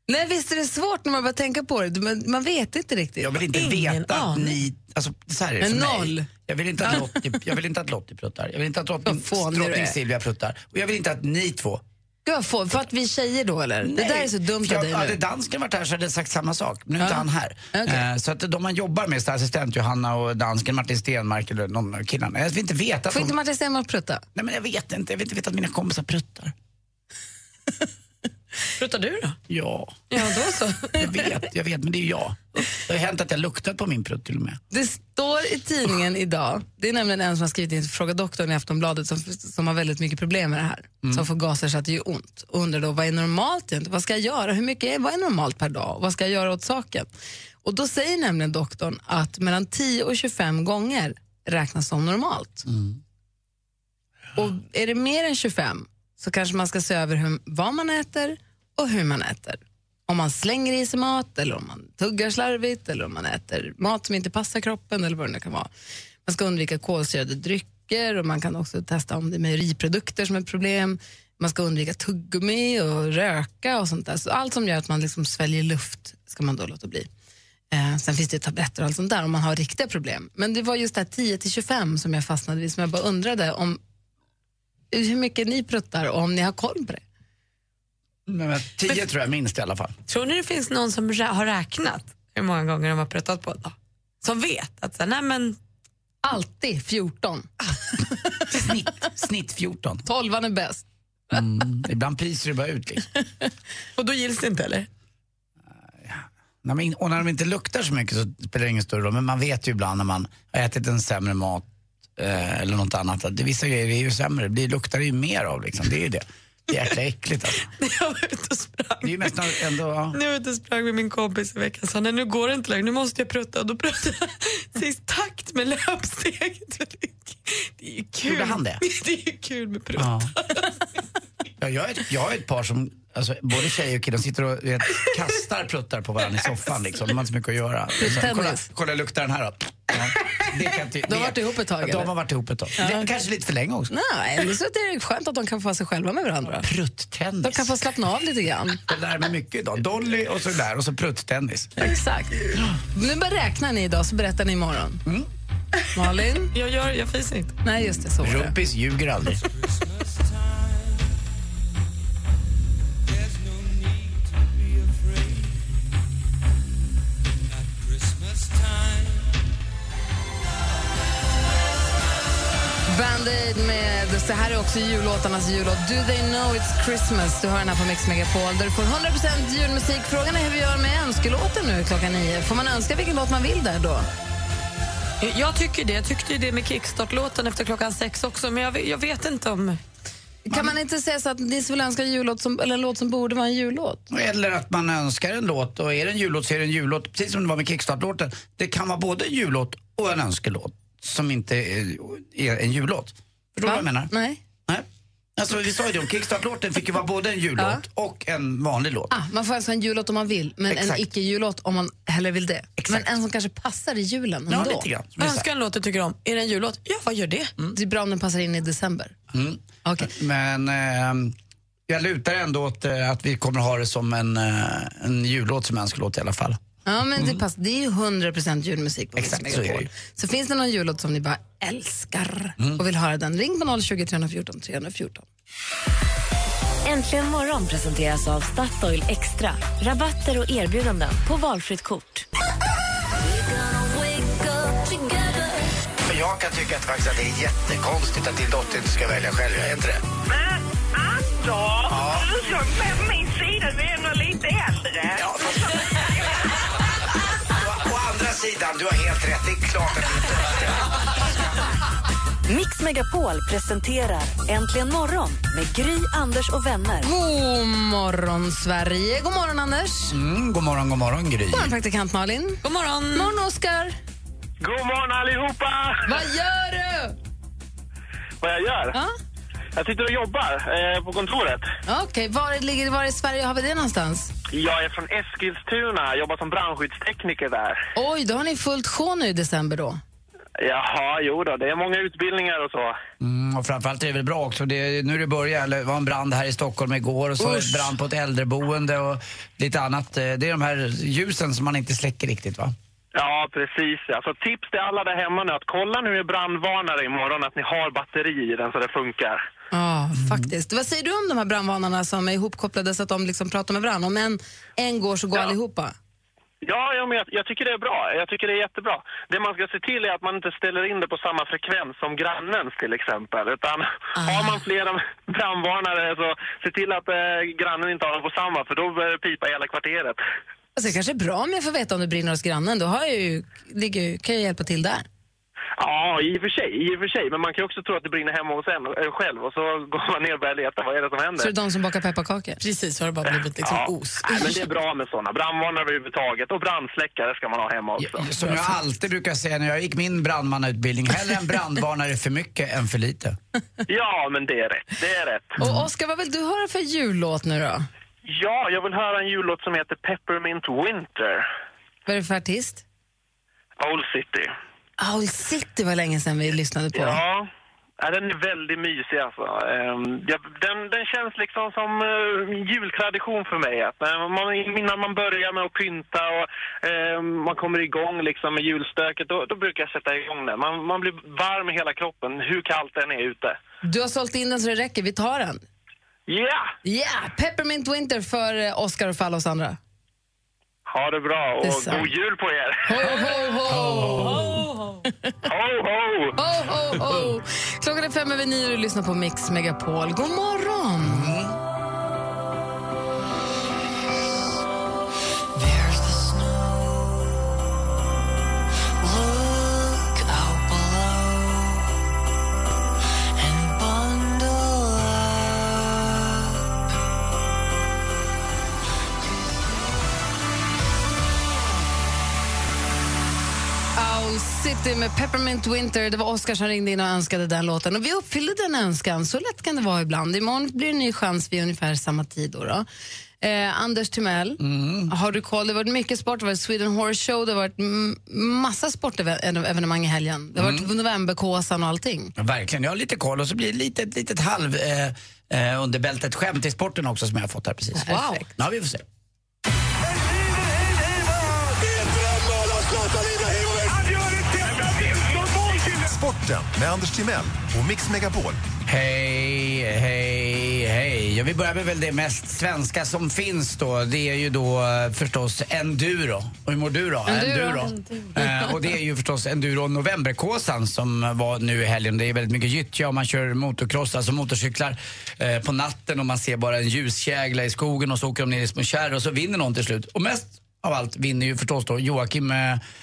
Nej, visst är det svårt när man börjar tänka på det. Man, man vet inte riktigt. Jag vill inte Ingen veta att aning. ni... Alltså, så här är det Men för noll. mig. Jag vill inte att Lottie, jag vill inte att Lottie pruttar. Jag vill inte att drottning, Vad fånig du är. drottning Silvia pruttar. Och jag vill inte att ni två... Gud, få- för att vi tjejer då eller? Det där är så dumt För av jag, dig Hade dansken varit här så hade jag sagt samma sak. Nu är inte Ja. han här. Okej. Eh, så att de man jobbar med, assistent Johanna och dansken Martin Stenmark eller någon av killarna. Jag vill inte veta Får de... inte Martin Stenmarck prutta? Nej men jag vet inte. Jag vill inte veta att mina kompisar pruttar. Pruttar du då? Ja. Ja, då så. [LAUGHS] Jag vet, jag vet, men det är jag. Det har hänt att jag luktat på min prutt till och med. Det står i tidningen idag, det är nämligen en som har skrivit in Fråga doktorn i Aftonbladet som, som har väldigt mycket problem med det här. Mm. Som får gaser så att det gör ont. Och undrar då, vad är normalt egentligen? Vad ska jag göra? Hur mycket är, vad är normalt per dag? Vad ska jag göra åt saken? Och då säger nämligen doktorn att mellan 10 och 25 gånger räknas som normalt. Och är det mer än 25 så kanske man ska se över hur, vad man äter och hur man äter. Om man slänger i sig mat, eller om man tuggar slarvigt, eller om man äter mat som inte passar kroppen, eller vad det nu kan vara. Man ska undvika kolsyrade drycker och man kan också testa om det är mejeriprodukter som är ett problem. Man ska undvika tuggummi och röka och sånt där. Så allt som gör att man liksom sväljer luft ska man då låta bli. Eh, sen finns det tabletter och allt sånt där om man har riktiga problem. Men det var just det här 10 till 25 som jag fastnade vid, som jag bara undrade om hur mycket ni pruttar och om ni har koll på det. Men, men, tio tror jag minst i alla fall. Tror ni det finns någon som rä- har räknat hur många gånger de har pruttat på dag? Som vet att så, nej men... Alltid 14. [LAUGHS] snitt, snitt 14. 12 är bäst. Mm, ibland pyser det bara ut. Liksom. [LAUGHS] Och då gills det inte eller? När man, och när de inte luktar så mycket så spelar det ingen större roll. Men man vet ju ibland när man har ätit en sämre mat eh, eller något annat att det, vissa grejer är ju sämre. Det luktar det ju mer av liksom. Det är ju det. Det är jäkla äckligt alltså. [LAUGHS] Jag var ute och sprang. Det är ju mest ändå... Ja. Nu var jag ute och sprang med min kompis i veckan sa nu går det inte längre, nu måste jag prutta. Och då pruttade jag [LAUGHS] i takt med löpsteget. [LAUGHS] Det är ju kul. Gjorde han det? Det är ju kul med prutt. Ja. Ja, jag, är, jag är ett par som, alltså, både tjejer och killar, sitter och vet, kastar pruttar på varandra i soffan. Liksom. De har inte så mycket att göra. Så, kolla, kolla, luktar den här då? Ja, det kan inte, De har det- varit ihop ett tag, Ja, eller? de har varit ihop ett tag. Det, kanske lite för länge också. Nej, det är så att det är skönt att de kan få vara sig själva med varandra. Prutt-tennis. De kan få slappna av lite grann. Jag lär mig mycket idag. Dolly och så där och så prutt-tennis. Exakt. Nu bara räknar ni idag så berättar ni imorgon. Malin? Jag, gör, jag fisar inte. Nej, just det. Så det. Rumpis ljuger aldrig. Band-Aid med, det här är också jullåtarnas jullåt. Do they know it's Christmas? Du hör den här på Mix Megapol där du får 100% julmusik. Frågan är hur vi gör med önskelåten nu klockan nio. Får man önska vilken låt man vill där då? Jag tycker det. Jag tyckte ju det med kickstart-låten efter klockan sex också, men jag, vet- jag vet inte om... Kan man inte säga så att ni vill önska en, jullåt som, eller en låt som borde vara en jullåt? Eller att man önskar en låt och är det en jullåt så är det en jullåt. Precis som det var med Kickstart-låten. Det kan vara både en jullåt och en önskelåt som inte är, är en jullåt. Förstår du vad jag menar? Nej. Nej. Alltså vi sa ju det, om Kickstart-låten fick ju vara både en jullåt och en vanlig låt. Ah, man får önska en jullåt om man vill, men Exakt. en icke-jullåt om man hellre vill det. Men en som kanske passar i julen Ja, ändå. lite grann. Som sa. Önska en låt du tycker om. Är det en jullåt? Ja, vad gör det? Det är bra om den passar in i december. Mm. Okej. Men ehm, jag lutar ändå åt eh, att vi kommer ha det som en, eh, en jullåt som önskelåt i alla fall. Ja, men det, passar. det är ju 100% julmusik på Exakt, Mix så Megapol. Så finns det någon jullåt som ni bara älskar Mm. och vill höra den, ring på 020 314 314. Äntligen morgon presenteras av Statoil Extra. Rabatter och erbjudanden på valfritt kort. För jag kan tycka att, faktiskt att det är jättekonstigt att din dotter inte ska välja själv, är inte det? Men Anders, du ska med på min sida, Mix Megapol presenterar Äntligen morgon med Gry, Anders och vänner. God morgon, Sverige. God morgon, Anders. Mm, god morgon, god morgon Gry. God morgon, praktikant Malin. God morgon. God morgon, Oskar. God morgon allihopa! Vad gör du? Vad jag gör? Ja? Jag sitter och jobbar eh, på kontoret. Okej, var, ligger, var i Sverige har vi det någonstans? Jag är från Eskilstuna, jobbar som brandskyddstekniker där. Oj, då har ni fullt sjå nu i december då. Jaha, jo då, det är många utbildningar och så. Mm, och framförallt är det väl bra också. Det, nu det börjar, eller det var en brand här i Stockholm igår och så var det Usch. brand på ett äldreboende och lite annat. Eh, Det är de här ljusen som man inte släcker riktigt va? Ja, precis. Alltså, tips till alla där hemma nu att kolla nu i brandvarnare imorgon att ni har batteri i den så det funkar. Ja, faktiskt. Vad säger du om de här brandvarnarna som är ihopkopplade så att de liksom pratar med varandra? Om en, en går så går allihopa? Ja, ja men jag, jag tycker det är bra. Jag tycker det är jättebra. Det man ska se till är att man inte ställer in det på samma frekvens som grannens till exempel. Utan har man flera brandvarnare så se till att eh, grannen inte har dem på samma för då börjar det pipa i hela kvarteret. Alltså, det kanske är bra om jag får veta om det brinner hos grannen. Då har jag ju, ligger, kan jag hjälpa till där. Ja, i och för sig. I och för sig. Men man kan också tro att det brinner hemma hos en eh, själv och så går man ner och börjar leta. Vad är det som händer? Så är det de som bakar pepparkakor? Precis, så har det bara blivit liksom ja. os. Nej, men det är bra med såna. Brandvarnare överhuvudtaget och brandsläckare ska man ha hemma också. Som jag alltid brukar säga när jag gick min brandmannautbildning, hellre en brandvarnare för mycket än för lite. Ja, men det är rätt. Det är rätt. Och Oskar, vad vill du höra för jullåt nu då? Ja, jag vill höra en jullåt som heter Peppermint Winter. Vad är det för artist? Old City. Owl City var länge sedan vi lyssnade på. Ja, ja, den är väldigt mysig alltså. Ehm, den, den känns liksom som uh, jultradition för mig. Att, eh, man, innan man börjar med att pynta och ehm, man kommer igång liksom med julstöket, då, då brukar jag sätta igång den. Man, man blir varm i hela kroppen, hur kallt den är ute. Du har sålt in den så det räcker, vi tar den. Ja! Ja! Peppermint Winter för eh, Oscar och för alla oss andra. Ha det bra och Detsamma. god jul på er! Ho, ho, ho! Ho, ho! Ho, ho, ho! Klockan är fem över nio och du lyssnar på Mix Megapol. God morgon! City med Peppermint Winter. Det var Oscar som ringde in och önskade den låten. Och vi uppfyllde den önskan. Så lätt kan det vara ibland. Imorgon blir det en ny chans vid ungefär samma tid. Då då. Eh, Anders Timell, har du koll? Det har varit mycket sport. Det har varit Sweden Horse Show, det har varit massa sportevenemang i helgen. Det har varit Novemberkåsan och allting. Ja, verkligen, jag har lite koll och så blir det lite, ett litet halv eh, eh, under bältet skämt i sporten också som jag har fått här precis. Wow. Ja, vi får se. Sporten med Anders Timell och Mix Megapol. Hej, hej, hej. Jag vill börja med väl det mest svenska som finns då. Det är ju då eh, förstås enduro. Och hur mår du då? Enduro. Eh, och det är ju förstås enduro Novemberkåsan som var nu i helgen. Det är väldigt mycket gyttja och man kör motocross, alltså motorcyklar eh, på natten och man ser bara en ljuskägla i skogen och så åker de ner i små kärr och så vinner någon till slut. Och mest av allt vinner ju förstås då Joakim eh,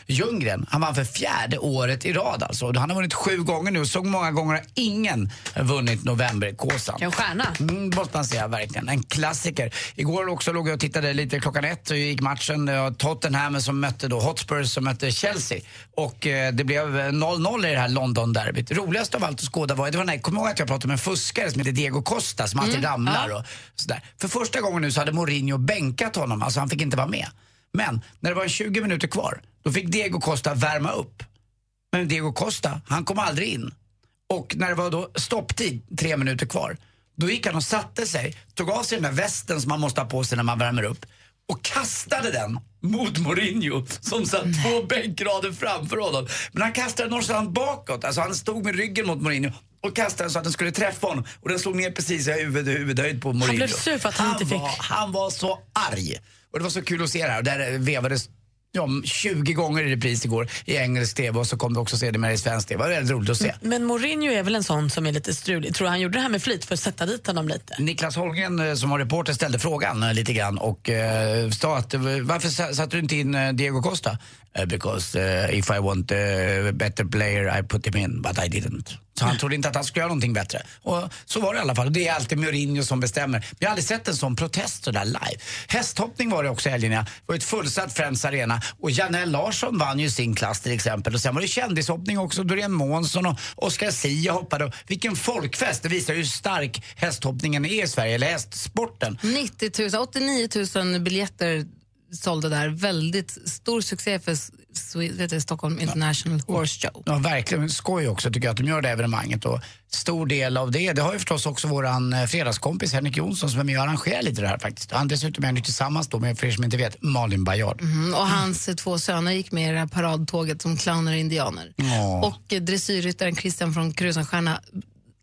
Ljunggren. Han vann för fjärde året i rad alltså. Och Han har vunnit sju gånger nu och så många gånger har ingen vunnit Novemberkåsan. En stjärna. Mm, måste man säga, verkligen. En klassiker. Igår också låg jag och tittade lite klockan ett så gick matchen. Tottenham som mötte då Hotspurs som mötte Chelsea. Och eh, det blev eh, 0-0 i det här London-derbyt. Roligast av allt att skåda var, det var här, kommer ihåg att jag pratade med en fuskare som heter Diego Costa som alltid Mm, ramlar ja. och sådär. För första gången nu så hade Mourinho bänkat honom, alltså han fick inte vara med. Men när det var 20 minuter kvar, då fick Diego Costa värma upp. Men Diego Costa, han kom aldrig in. Och när det var då stopptid, tre minuter kvar, då gick han och satte sig, tog av sig den där västen som man måste ha på sig när man värmer upp och kastade den mot Mourinho som satt två bänkrader framför honom. Men han kastade den någonstans bakåt, alltså han stod med ryggen mot Mourinho och kastade den så att den skulle träffa honom och den slog ner precis i huvud, huvudhöjd på Mourinho. blev sur för att han inte fick. Var, han var så arg. Och det var så kul att se det här. Och där vevades ja, 20 gånger i repris igår i engelsk TV och så kom det också sedermera i svensk TV. Det var väldigt roligt att se. Men Mourinho är väl en sån som är lite strulig. Tror du han gjorde det här med flit för att sätta dit honom lite? Niklas Holmgren eh, som var reporter ställde frågan eh, lite grann och eh, sa att varför sa- satte du inte in Diego Costa? Eh, because eh, if I want a better player I put him in but I didn't. Så han trodde inte att han skulle göra någonting bättre. Och så var det i alla fall. Det är alltid Mourinho som bestämmer. Men jag har aldrig sett en sån protest sådär live. Hästhoppning var det också i helgen. ja. Det var ett fullsatt Friends Arena. Och Janelle Larsson vann ju sin klass till exempel. Och sen var det kändishoppning också. Doreen Månsson och Oscar Sia hoppade. Och Vilken folkfest! Det visar ju hur stark hästhoppningen är i Sverige, eller hästsporten. 90 000, 89 000 biljetter sålde där. Väldigt stor succé för du, Stockholm International Horse Show. Ja, verkligen skoj också tycker jag att de gör det evenemanget. Och stor del av det, det har ju förstås också våran eh, fredagskompis Henrik Jonsson som är med och arrangerar lite det här faktiskt. Han dessutom är ju tillsammans då med, för er som inte vet, Malin Baryard. Mm, och hans eh, två söner gick med i det här paradtåget som clowner och indianer. Ja. Och eh, dressyrryttaren Christian från Krusenstjerna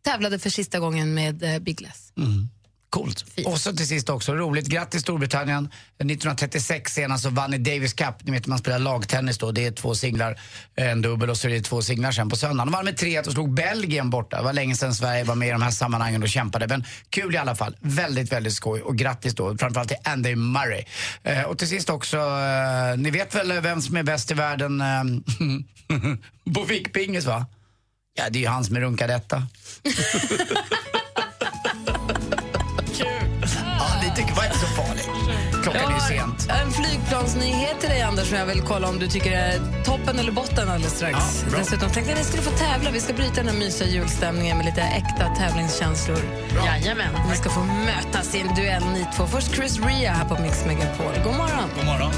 tävlade för sista gången med eh, Big Less. Mm. Coolt. Och så till sist också, roligt, grattis Storbritannien. 1936 senast så vann ni Davis Cup, ni vet man spelar lagtennis då, det är två singlar, en dubbel och så är det två singlar sen på söndagen. De vann med 3-1 och slog Belgien borta. Det var länge sedan Sverige var med i de här sammanhangen och kämpade. Men kul i alla fall, väldigt, väldigt skoj och grattis då, framförallt till Andy Murray. Eh, och till sist också, eh, ni vet väl vem som är bäst i världen eh, [LAUGHS] på fickpingis va? Ja, det är ju han som är runkadetta. [LAUGHS] Till dig, Anders, som jag vill kolla om du tycker är toppen eller botten alldeles strax. Ja, bra. Dessutom tänkte jag att ni skulle få tävla. Vi ska bryta den här mysiga julstämningen med lite äkta tävlingskänslor. Jajamän. Ni ska få mötas i en duell, ni två. Först Chris Ria här på Mix Megapol. God morgon. God morgon.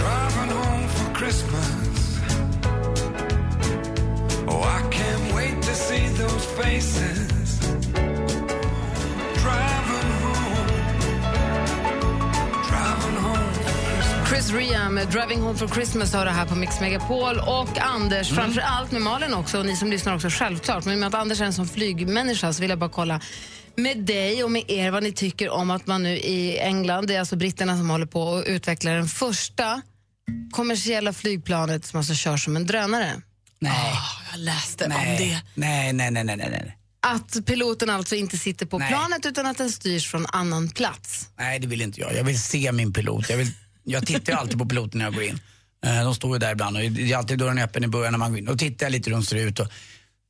driving home for Christmas. Oh, I can't wait to see those faces. Chris Ria med Driving Home for Christmas har det här på Mix Megapol. Och Anders, Mm. framför allt med Malin också, och ni som lyssnar också självklart. Men med att Anders är en sån flygmänniska så vill jag bara kolla med dig och med er vad ni tycker om att man nu i England, det är alltså britterna som håller på att utveckla den första kommersiella flygplanet som alltså körs som en drönare. Nej. Jag läste nej. om det. Nej, nej, nej, nej, nej, nej. Att piloten alltså inte sitter på Nej. planet utan att den styrs från annan plats. Nej, det vill inte jag. Jag vill se min pilot. Jag, vill, jag tittar alltid på piloten när jag går in. Eh, de står ju där ibland och det är alltid dörren öppen i början när man går in. Då tittar jag lite hur de ser ut och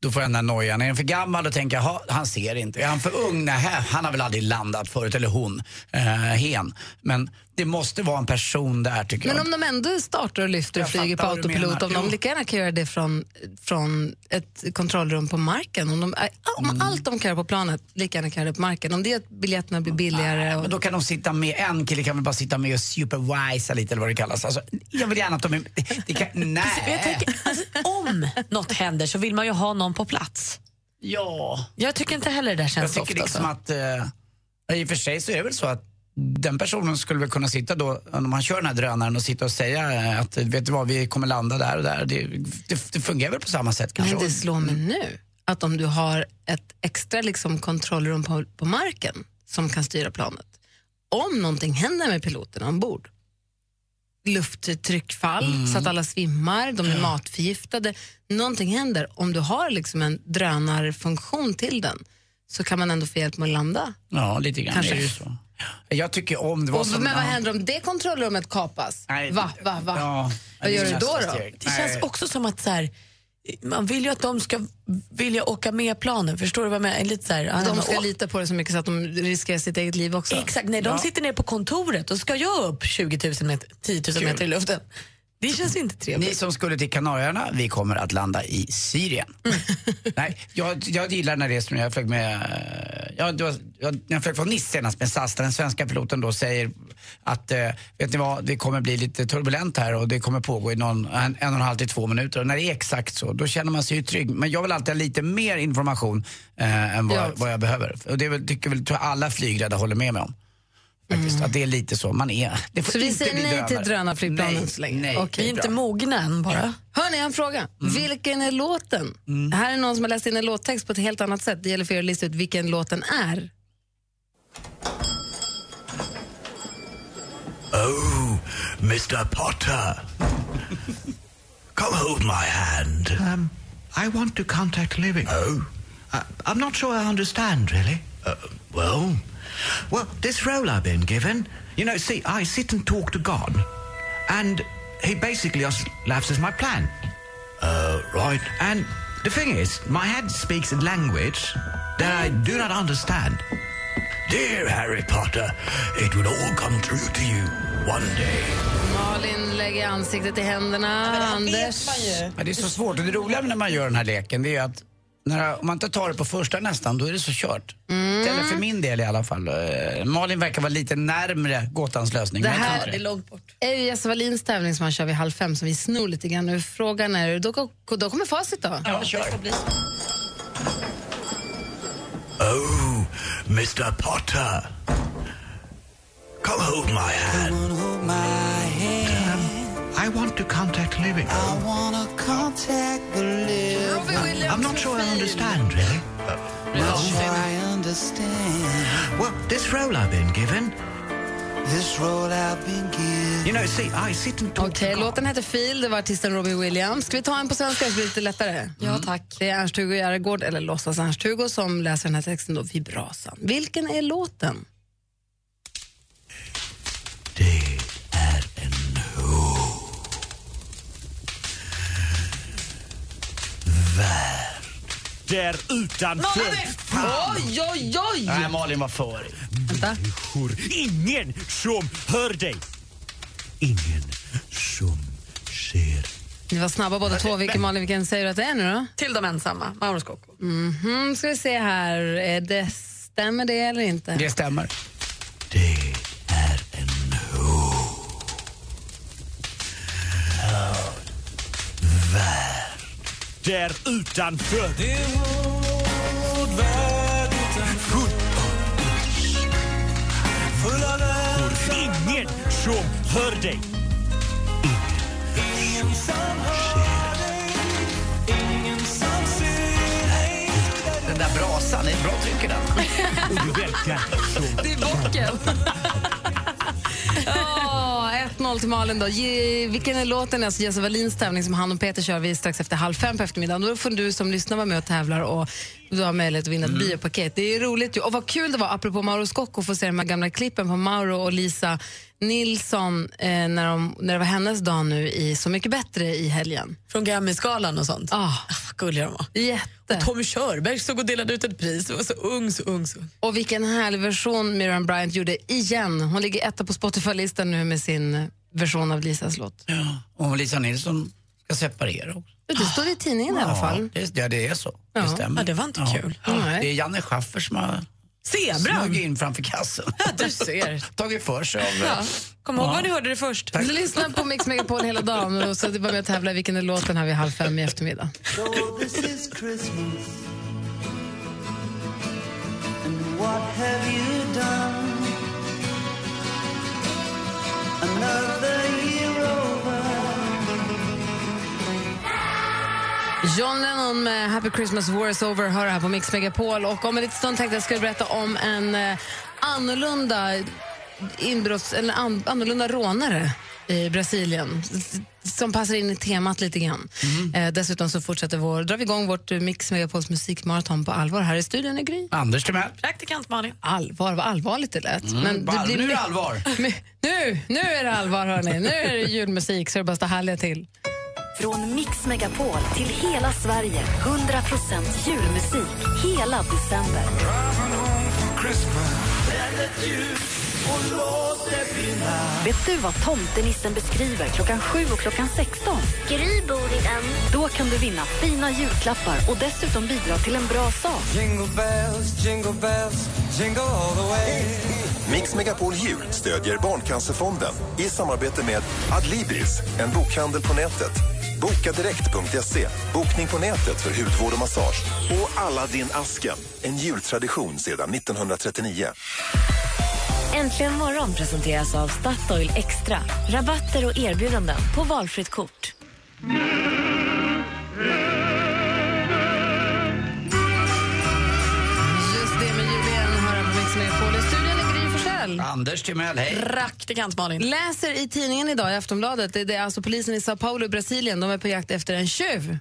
då får jag den där nojan. Är den för gammal då tänker jag, han ser inte. Är han för ung? Nej, han har väl aldrig landat förut, eller hon, eh, hen. Men det måste vara en person där tycker Men jag. om de ändå startar och lyfter och Jag flyger på autopilot, om de lika gärna kan göra det från, från ett kontrollrum på marken, om, de, om Mm. allt de kan göra på planet, lika gärna kan göra det på marken. Om det är att biljetterna blir billigare. Och, Men då kan de sitta med, en kille kan väl bara sitta med och supervisa lite eller vad det kallas. Alltså, jag vill gärna att de det kan, [LAUGHS] nej. Tänker, alltså, om något händer så vill man ju ha någon på plats. Ja. Jag tycker inte heller det där känns Jag tycker ofta liksom så. att, eh, i och för sig så är det väl så att den personen skulle väl kunna sitta då, om man kör den här drönaren och sitta och säga eh, att vet du vad, vi kommer landa där och där. Det, det, det fungerar väl på samma sätt kanske. men det slår mig nu att om du har ett extra liksom, kontrollrum på, på marken som kan styra planet, om någonting händer med piloterna ombord, lufttryckfall Mm. så att alla svimmar, de är matförgiftade, någonting händer, om du har liksom en drönarfunktion till den så kan man ändå få hjälp med att landa. Ja, lite grann Kanske. är det ju så. Jag tycker om det var Och, som... men vad ja. händer om det kontrollrummet kapas? Nej, va, va, va? Ja, vad det gör du då? då? Det känns också som att så här, man vill ju att de ska vilja åka med planen. Förstår du vad jag menar? Lite så här, ja, De ska lita på det så mycket så att de riskerar sitt eget liv också. Exakt, nej, de sitter ner på kontoret och ska jag upp 20 000 meter, 10 000 meter i luften. Det känns inte trevligt. Ni som skulle till Kanarieöarna, vi kommer att landa i Syrien. [LAUGHS] Nej, jag, jag gillar den här resan. Jag flög med, ja, det var, jag, jag flög från Nice senast med SAS, där den svenska piloten då säger att, eh, vet ni vad, det kommer bli lite turbulent här och det kommer pågå i någon, en, en och en halv till två minuter. Och när det är exakt så, då känner man sig ju trygg. Men jag vill alltid ha lite mer information eh, än vad, Ja. jag, vad jag behöver. Och det tycker väl, tror jag alla flygrädda håller med mig om. Faktiskt, att det är lite så man är. Det får Så vi säger bli nej till drönare. drönarflygplanen Nej, så länge? Nej, Okej, Vi är inte bra. mogna än bara. Hör ni en fråga? Vilken är låten? Här är någon som har läst in en låttext på ett helt annat sätt. Det gäller för er att lista ut vilken låten är. Oh, Mr. Potter. Come hold my hand. Um, I want to contact living. Oh? I, I'm not sure I understand, really. Uh, well, well, this role I've been given, you know, see, I sit and talk to God, and he basically just laughs at my plan. Uh, right. And the thing is, my head speaks a language that I do not understand. Dear Harry Potter, it will all come true to you one day. Malin lägger ansiktet i händerna. Anders. Ja, det är så svårt och det roliga när man gör den här leken det är att när, om man inte tar det på första nästan, då är det så kört. Mm. Eller för min del i alla fall. Eh, Malin verkar vara lite närmre gåtans lösning. Det här Det är långt bort. är ju Jesse Wallins tävling som han kör vid halv fem som vi snor lite grann nu. Frågan är, då, då kommer facit då. Ja, kör. Oh, Mr. Potter. Come hold my hand. I want to contact living. I want to contact the living. Robbie Williams I'm not sure I understand, really. I understand. Well, this role I've been given. This role I've been given. You know, see, I sit and talk Okej, låten heter Feel, det var artisten Robbie Williams. Ska vi ta en på svenska så blir det lite lättare? Ja, tack. Det är Ernst-Hugo Järegård, eller låtsas Ernst-Hugo, som läser den här texten då, Vibrasan. Vilken är låten? Där utanför. Oj, oj, oj! Nej, Malin var för. Människor. Ingen som hör dig. Ingen som ser. Ni var snabba båda två. Vilken, Malin, vilken säger du att det är nu då? Till de ensamma, Mauro Scocco. Mhm, ska vi se här. Är det, stämmer det eller inte? Det stämmer. Där utanför. Full av. Ingen som hör dig. Ingen som hör dig. Ingen som ser dig. Den där brasan, det är bra tryck i den. [LAUGHS] Och du verkar som... Det är bocken. [LAUGHS] Ja, 1-0 till Malin. Då. Ge, vilken är låten? Alltså Jesse Wallins tävling som han och Peter kör vi strax efter halv fem på eftermiddagen. Då får du som lyssnar vara med och tävlar och du har möjlighet att vinna ett biopaket. Det är roligt. ju. Och vad kul det var, apropå Mauro Scocco, att få se de här gamla klippen på Mauro och Lisa Nilsson eh, när, de, när det var hennes dag nu i Så mycket bättre i helgen. Från Grammisgalan och sånt. Ah, Ah, vad gulliga de var. jätte. Och Tommy Körberg stod och delade ut ett pris och var så ung, så ung, så ung. Och vilken härlig version Miriam Bryant gjorde igen. Hon ligger etta på Spotify-listan nu med sin version av Lisas låt. Och Lisa Nilsson ska separera också. Det står i tidningen i alla fall. Ja, det, ja, det är så. Ja. Det stämmer. Ja, det var inte kul. Ja. Det är Janne Schaffer som har Zebran! smugit in framför kassen. Ja, du ser. [LAUGHS] Tagit för sig av... Ja. Kom ihåg Ja. var ni hörde det först. Du lyssnar på Mix Megapol hela dagen och så det var med att tävla vilken är låten här vid halv fem i eftermiddag. So this John med Happy Christmas War is over hör här på Mix Megapol och om en liten stund tänkte jag skulle berätta om en eh, annorlunda inbrotts, eller an, annorlunda rånare i Brasilien som passar in i temat lite grann. Eh, dessutom så fortsätter vår, drar vi igång vårt eh, Mix Megapols musikmaraton på allvar här i studion i Gry. Anders Timell. Praktikant Malin. Allvar, vad allvarligt det lät. Mm, vad- nu är det allvar. Men [LAUGHS] Nu, nu är det allvar hörni. Nu är det julmusik så det bara står härliga till. Från Mix Megapol till hela Sverige. 100% julmusik hela december. Vet du vad tomtenissen beskriver klockan 7 och klockan 16? Gry bor i den. Då kan du vinna fina julklappar och dessutom bidra till en bra sak. Jingle bells, jingle bells, jingle all the way. Mix Megapol Jul stödjer Barncancerfonden i samarbete med Adlibris, en bokhandel på nätet. Bokadirekt.se, bokning på nätet för hudvård och massage. Och Aladdin-asken, en jultradition sedan 1939. Äntligen morgon presenteras av Statoil Extra. Rabatter och erbjudanden på valfritt kort. Mm. Forssell. Anders Timell, hej. Praktikant Malin. Läser i tidningen idag, i Aftonbladet, det är alltså polisen i Sao Paulo i Brasilien, de är på jakt efter en tjuv.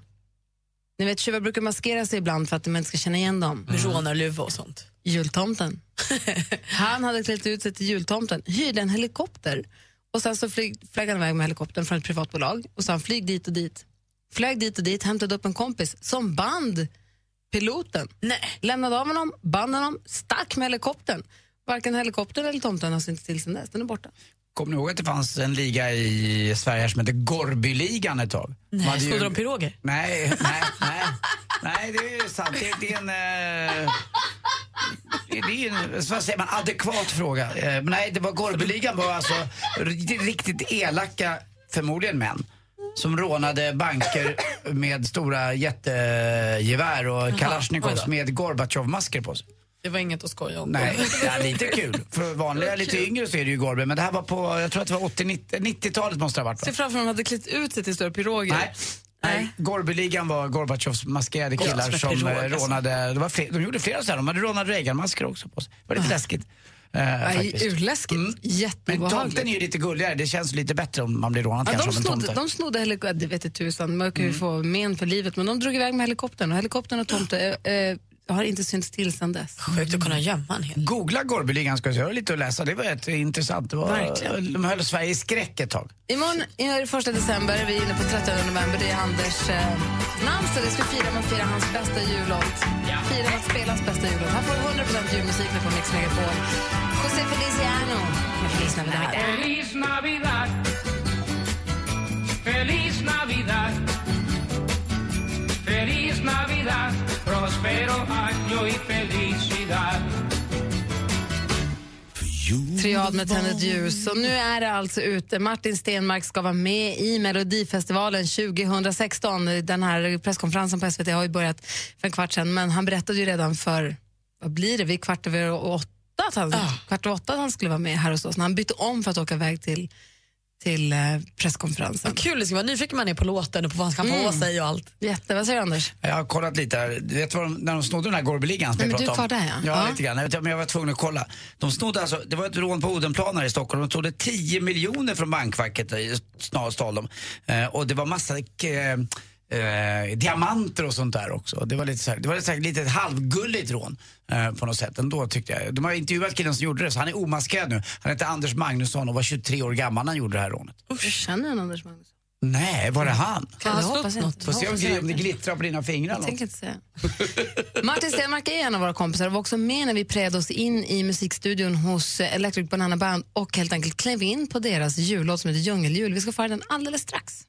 Ni vet tjuvar brukar maskera sig ibland för att man inte ska känna igen dem. Med rånarluva och sånt. Jultomten. [LAUGHS] Han hade klätt ut sig till jultomten, hyrde en helikopter och sen så flyg, flög han iväg med helikoptern från ett privatbolag och sa han flyg dit och dit. Flög dit och dit, hämtade upp en kompis som band piloten. Nej. Lämnade av honom, band honom, stack med helikoptern. Varken helikoptern eller tomten har synts till sen dess. Den är borta. Kommer ni ihåg att det fanns en liga i Sverige som hette Gorbyligan ett tag? Nej, ju- snodde de piroger? Nej, nej, [LAUGHS] nej. Nej, det är sant. Det, det är en... Eh, det är en, vad säger man, adekvat fråga. Eh, men nej, det var Gorbyligan var alltså riktigt, elaka, förmodligen män, som rånade banker med stora jättegevär och kalasjnikovs med Gorbatjov-masker på sig. Det var inget att skoja om. Nej, [LAUGHS] ja, lite kul. För vanliga, lite yngre så är det ju Gorby, men det här var på, jag tror att det var 80, 90, 90-talet måste det ha varit. va? Se framför mig de hade klätt ut sig till stora piroger. Nej. Nej. Gorbyligan var Gorbatjovs maskerade killar som pirog, eh, alltså. rånade, det var fler, de gjorde flera sådana, de hade rånat Reagan-masker också på sig. Det var lite läskigt. Eh, Nej, urläskigt. Men Jätteobehagligt. tomten är ju lite gulligare, det känns lite bättre om man blir rånad Ja, kanske de, av en snodde, tomte. de snodde helikoptern, det vet jag tusan, man kan ju få men för livet, men de drog iväg med helikoptern och helikoptern och tomte eh, eh, har inte synts till sedan dess. Sjukt att kunna gömma en hel. Googla Gorbyligan ska jag lite att läsa, det var rätt intressant. Det var, Verkligen. De höll Sverige i skräck ett tag. Imorgon är det första december, vi är inne på 30 november, det är Anders eh, namnsdag, det ska fira med att fira hans bästa jullåt. Fira med att spela hans bästa jullåt. Här får du 100% julmusik nu på Mix Megapol. José Feliciano med Feliz Navidad. Feliz Navidad. Feliz Navidad. Navidad. Prospero año y felicidad. Triad med tändet ljus. Och nu är det alltså ute. Martin Stenmark ska vara med i Melodifestivalen 2016. Den här presskonferensen på SVT har ju börjat för en kvart sedan, men han berättade ju redan för, vad blir det, vid kvart över åtta, att han, kvart över åtta att han skulle vara med här hos oss. Han bytte om för att åka iväg till, till eh, presskonferensen. Vad kul det ska vara. Nyfiken man är på låten och på vad han ska ha på Mm. sig och allt. Jätte, vad säger du Anders? Jag har kollat lite här. Du vet vad de, när de snodde den här Gorbyligan som Nej, jag men du är pratade om? där, ja. ja. Ja. lite grann. Jag vet, men jag var tvungen att kolla. De snodde alltså, det var ett rån på Odenplan här i Stockholm. De snodde 10 miljoner från bankfacket, i- snar- stal de. Eh, och det var massa eh, eh, diamanter och sånt där också. Det var lite så här, det var så här, lite ett halvgulligt rån eh, på något sätt ändå tyckte jag. De har intervjuat killen som gjorde det, så han är omaskerad nu. Han heter Anders Magnusson och var 23 år gammal när han gjorde det här rånet. Usch, känner du Anders Magnusson? Nej, var det han? Kan jag hoppas inte. Får se om, det- om det glittrar på dina fingrar. Jag tänker inte säga. Martin Stenmark är en av våra kompisar och var också med när vi prädde oss in i musikstudion hos Electric Banana Band och helt enkelt klev in på deras jullåt som heter Djungeljul. Vi ska få den alldeles strax.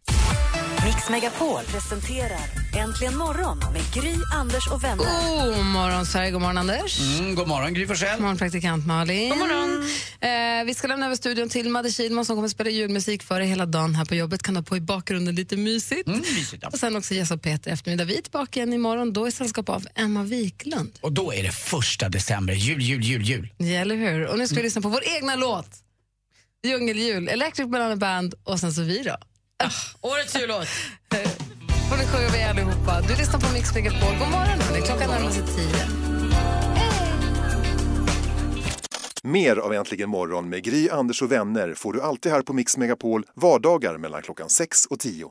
Mix Megapol presenterar Äntligen morgon med Gry, Anders och vänner. God morgon Sverige, god morgon Anders. Mm, god morgon Gry Forssell. God morgon praktikant Malin. God morgon. Eh, vi ska lämna över studion till Madde Kihlman som kommer att spela julmusik för dig hela dagen här på jobbet. Kan ha på i bakgrunden lite mysigt. Mm, mysigt ja. Och sen också Jess och Peter eftermiddag. Vi är tillbaka igen imorgon, då i sällskap av Emma Wiklund. Och då är det första december, jul, jul, jul, jul. Ja, eller hur? Och nu ska vi lyssna på vår egna låt. Djungeljul, Electric Banana Band och sen så vi då. Årets jullåt. får ni sjunga vi allihopa. Du lyssnar på Mix Megapol. God morgon, hörni. klockan närmar sig tio. Mer av Äntligen morgon med Gry, Anders och vänner får du alltid här på Mix Megapol vardagar mellan klockan 6 och 10.